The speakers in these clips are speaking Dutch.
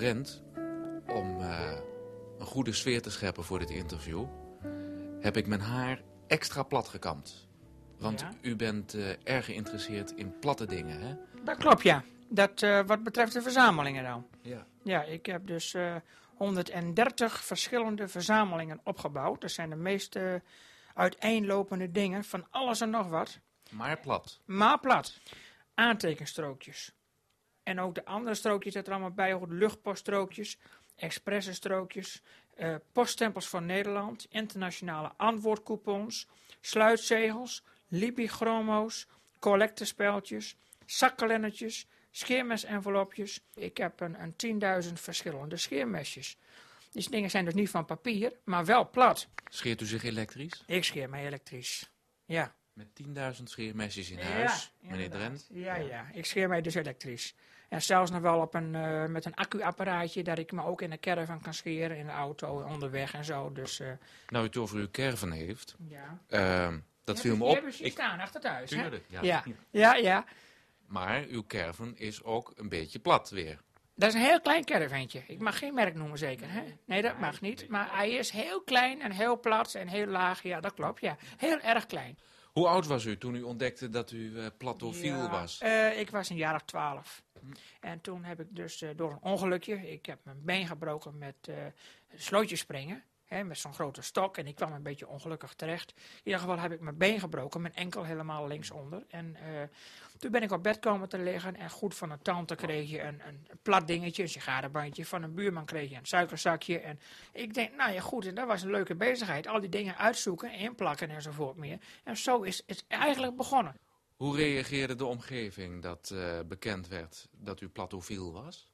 Drent, om eh, een goede sfeer te scheppen voor dit interview, heb ik mijn haar extra plat gekamd. Want Ja? u bent eh, erg geïnteresseerd in platte dingen, hè? Dat klopt, ja. Dat eh, wat betreft de verzamelingen dan. Ja. Ja, ik heb dus eh 130 verschillende verzamelingen opgebouwd. Dat zijn de meest eh, uiteenlopende dingen van alles en nog wat. Maar plat. Maar plat. Aantekenstrookjes. En ook de andere strookjes dat er allemaal bij horen. Luchtpoststrookjes, expressenstrookjes, eh poststempels van Nederland, internationale antwoordcoupons, sluitzegels, Libichromo's, collectespeltjes, zakkalennetjes, scheermesenvelopjes. Ik heb een, een 10.000 verschillende scheermesjes. Die dingen zijn dus niet van papier, maar wel plat. Scheert u zich elektrisch? Ik scheer mij elektrisch. Ja. Met 10.000 scheermesjes in huis, meneer. Drent. Ja, ja, ik scheer mij dus elektrisch. En zelfs nog wel op een, eh, met een accuapparaatje, dat ik me ook in de caravan kan scheren, in de auto, onderweg en zo. Dus, eh, Nou, u het over uw caravan heeft, ja. ehm, dat Ja, viel me die op. hebben hier staan, achter thuis, hè? Tuurlijk, ja. Ja, ja, ja. Maar uw caravan is ook een beetje plat weer. Dat is een heel klein caravantje. Ik mag geen merk noemen zeker, hè? Nee, dat mag niet. Maar hij is heel klein en heel plat en heel laag. Ja, dat klopt, ja. Heel erg klein. Hoe oud was u toen u ontdekte dat u eh platofiel Ja, was? eh, ik was een jaar of twaalf. En toen heb ik dus eh, door een ongelukje, ik heb mijn been gebroken met eh slootjes springen. Met zo'n grote stok. En ik kwam een beetje ongelukkig terecht. In ieder geval heb ik mijn been gebroken, mijn enkel helemaal linksonder. En eh, toen ben ik op bed komen te liggen. En goed van een tante kreeg je een, een plat dingetje, een sigarenbandje. Van een buurman kreeg je een suikerzakje. En ik denk, nou ja, goed. En dat was een leuke bezigheid. Al die dingen uitzoeken, inplakken enzovoort meer. En zo is het eigenlijk begonnen. Hoe reageerde de omgeving dat eh, bekend werd dat u platofiel was?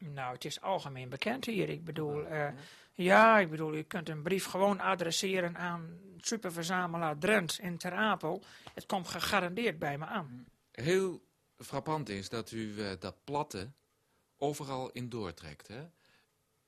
Nou, het is algemeen bekend hier. Ik bedoel, eh, ja, ik bedoel, je kunt een brief gewoon adresseren aan superverzamelaar Drent in Ter Apel. Het komt gegarandeerd bij me aan. Heel frappant is dat u eh, dat platte overal in doortrekt. Hè?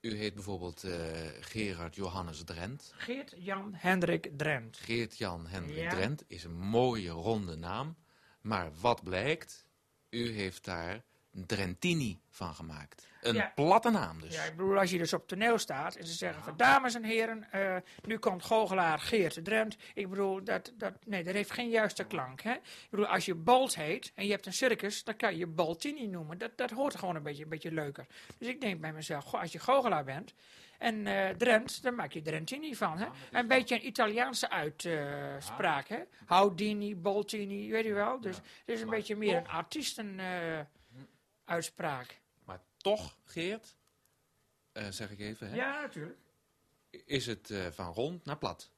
U heet bijvoorbeeld eh, Gerard Johannes Drent. Geert Jan Hendrik Drent. Geert-Jan Hendrik Ja. Drent is een mooie ronde naam. Maar wat blijkt? U heeft daar Drentini van gemaakt. Een Ja. platte naam dus. Ja, ik bedoel, als je dus op toneel staat en ze zeggen van dames en heren, eh, nu komt goochelaar Geert Drent. Ik bedoel, dat, dat, nee, dat heeft geen juiste klank. Hè? Ik bedoel, als je Bolt heet en je hebt een circus, dan kan je Boltini noemen. Dat, dat hoort gewoon een beetje, een beetje leuker. Dus ik denk bij mezelf, goh, als je goochelaar bent en eh, Drent, dan maak je Drentini van. Hè? Een beetje een Italiaanse uitspraak. hè? Houdini, Boltini, weet je wel. Dus het is een beetje meer een artiesten eh, uitspraak. Maar toch, Geert, eh, zeg ik even, hè, Ja, natuurlijk. is het eh, van rond naar plat.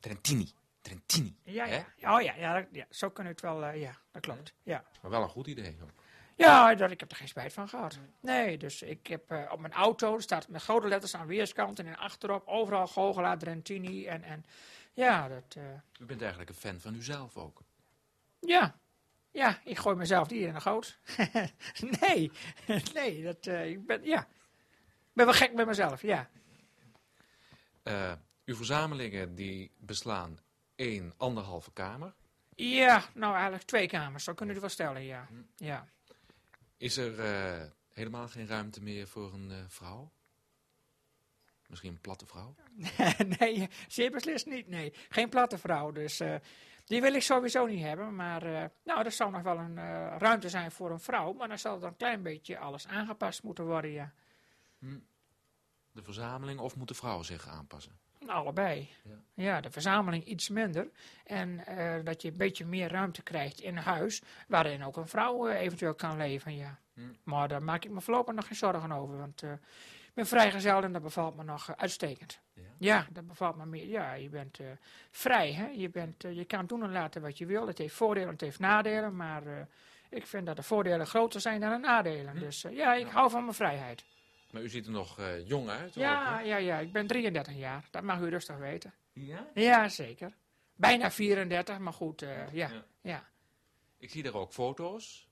Trentini. Trentini. Ja, hè? ja. Oh ja, ja, dat- ja, zo kunnen we het wel, eh, ja, dat klopt. Ja. Maar wel een goed idee. ook. Ja, dat, ik heb er geen spijt van gehad. Nee, dus ik heb op mijn auto, staat met grote letters aan weerskanten en achterop, overal Goochelaar, Drentini en, en ja, dat, U bent eigenlijk een fan van uzelf ook. ja. Ja, ik gooi mezelf niet in de goot. nee, nee, dat, eh, ik ben, ja. Ik ben wel gek met mezelf, ja. Eh, uw verzamelingen die beslaan één, anderhalve kamer. Ja, nou eigenlijk twee kamers, zo kunnen we wel stellen, ja. Ja. Is er eh, helemaal geen ruimte meer voor een eh, vrouw? Misschien een platte vrouw? nee, zeer beslist niet. Nee, geen platte vrouw. Dus eh, die wil ik sowieso niet hebben. Maar eh, nou, er zal nog wel een eh, ruimte zijn voor een vrouw. Maar dan zal er een klein beetje alles aangepast moeten worden, ja. De verzameling of moet de vrouw zich aanpassen? Allebei. Ja. Ja, de verzameling iets minder. En eh, dat je een beetje meer ruimte krijgt in huis. Waarin ook een vrouw eventueel kan leven, ja. Maar daar maak ik me voorlopig nog geen zorgen over. Want ben vrijgezel en dat bevalt me nog eh, uitstekend. Ja? Ja, dat bevalt me meer. Ja, je bent eh, vrij, hè. Je, bent, eh, je kan doen en laten wat je wil. Het heeft voordelen, het heeft nadelen. Maar ik vind dat de voordelen groter zijn dan de nadelen. Dus eh, ja, ik hou van mijn vrijheid. Maar u ziet er nog jong uit. Ja, ook, ja, ja, ik ben 33 jaar. Dat mag u rustig weten. ja? Ja, zeker. Bijna 34, maar goed, ja, Ja. ja. Ik zie daar ook foto's.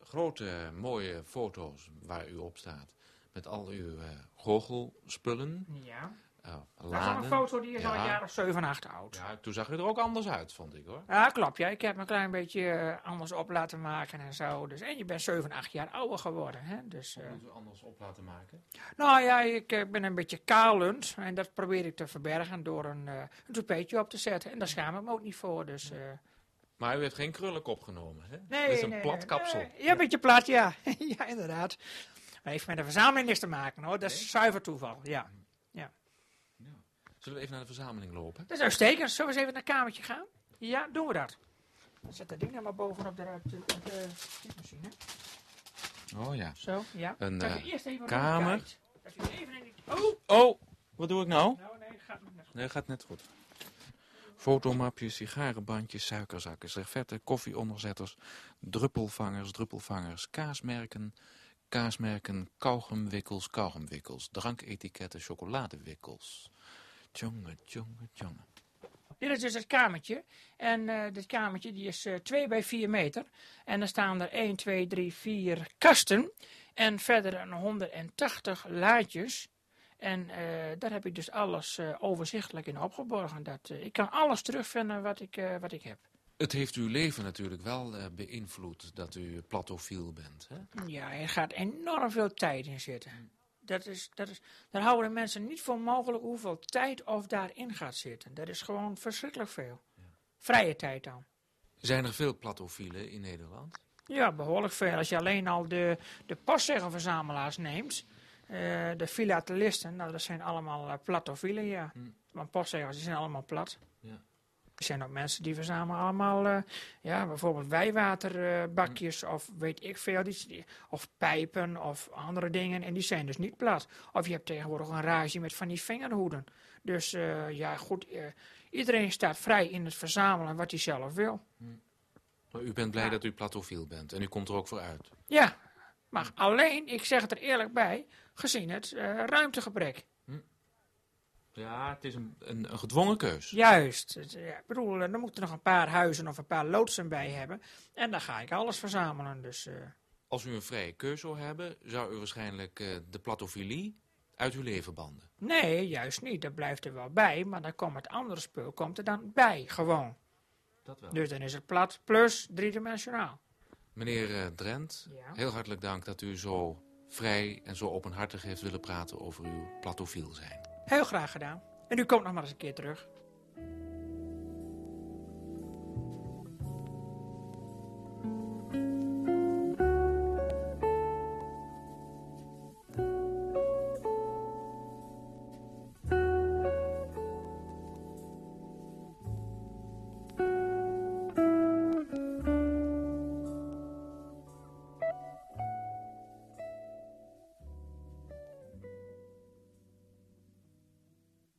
Grote, mooie foto's waar u op staat. Met al uw eh goochelspullen. Ja. Oh, Dat is een foto die is al een jaar of 7, 8 oud. Ja, toen zag u er ook anders uit, vond ik hoor. Ja, klopt. Ja. Ik heb me een klein beetje eh, anders op laten maken en zo. Dus, en je bent 7, 8 jaar ouder geworden. Hè? Dus, eh, Moet u anders op laten maken? nou ja, ik ben een beetje kalend. En dat probeer ik te verbergen door een, eh een toepetje op te zetten. En daar schaam ik me ook niet voor. Dus, Maar u heeft geen krullenkop genomen, hè? nee, is een nee, plat kapsel. nee. ja, een beetje plat, ja. ja, inderdaad. Heeft met de verzameling niks te maken hoor. Dat is Nee? zuiver toeval, ja. Zullen we even naar de verzameling lopen? Dat is uitstekend. Zullen we eens even naar het kamertje gaan? Ja, doen we dat. Dan zet dat ding maar bovenop de, op de, typemachine. Oh ja. Zo, ja. Een, Dat eh, eerst even kamer. rondkijkt. Dat u even in die... Oh! Oh, wat doe ik nou? Nou, nee, gaat net. Nee, dat gaat net goed. Fotomapjes, sigarenbandjes, suikerzakken, servetten, koffieonderzetters, druppelvangers, druppelvangers, kaasmerken, kaasmerken, kauwgumwikkels, kauwgumwikkels, dranketiketten, chocoladewikkels. Tjonge, tjonge, tjonge. Dit is dus het kamertje. En eh, dit kamertje die is eh 2 bij 4 meter. En er staan er 1, 2, 3, 4 kasten. En verder een 180 laadjes. En eh, daar heb ik dus alles overzichtelijk in opgeborgen. Dat, ik kan alles terugvinden wat ik, wat ik heb. Het heeft uw leven natuurlijk wel eh, beïnvloed dat u platofiel bent. Hè? Ja, er gaat enorm veel tijd in zitten. Dat is, dat is, daar houden de mensen niet voor mogelijk hoeveel tijd of daarin gaat zitten. Dat is gewoon verschrikkelijk veel. Vrije tijd dan. Zijn er veel platofielen in Nederland? Ja, behoorlijk veel. Als je alleen al de, de postzeggenverzamelaars neemt, eh, de filatelisten, nou dat zijn allemaal uh, platofielen, ja. Hm. Want postzeggers die zijn allemaal plat. Er zijn ook mensen die verzamelen allemaal, eh, ja, bijvoorbeeld wijwaterbakjes of weet ik veel, die, of pijpen of andere dingen. En die zijn dus niet plat. Of je hebt tegenwoordig een rage met van die vingerhoeden. Dus eh, ja, goed, eh, iedereen staat vrij in het verzamelen wat hij zelf wil. Maar u bent blij Ja. dat u platofiel bent en u komt er ook voor uit. Ja, maar alleen, ik zeg het er eerlijk bij, gezien het ruimtegebrek. Ja, het is een, een, een gedwongen keus. Juist. Ja, ik bedoel, eh, dan moeten er nog een paar huizen of een paar loodsen bij hebben. En dan ga ik alles verzamelen. Dus eh, Als u een vrije keus zou hebben, zou u waarschijnlijk eh, de platofilie uit uw leven banden. nee, juist niet. Dat blijft er wel bij. Maar dan komt het andere spul komt er dan bij, gewoon. Dat wel. Dus dan is het plat plus driedimensionaal. Meneer Drent, Ja. heel hartelijk dank dat u zo vrij en zo openhartig heeft willen praten over uw platofiel zijn. Heel graag gedaan. En u komt nog maar eens een keer terug.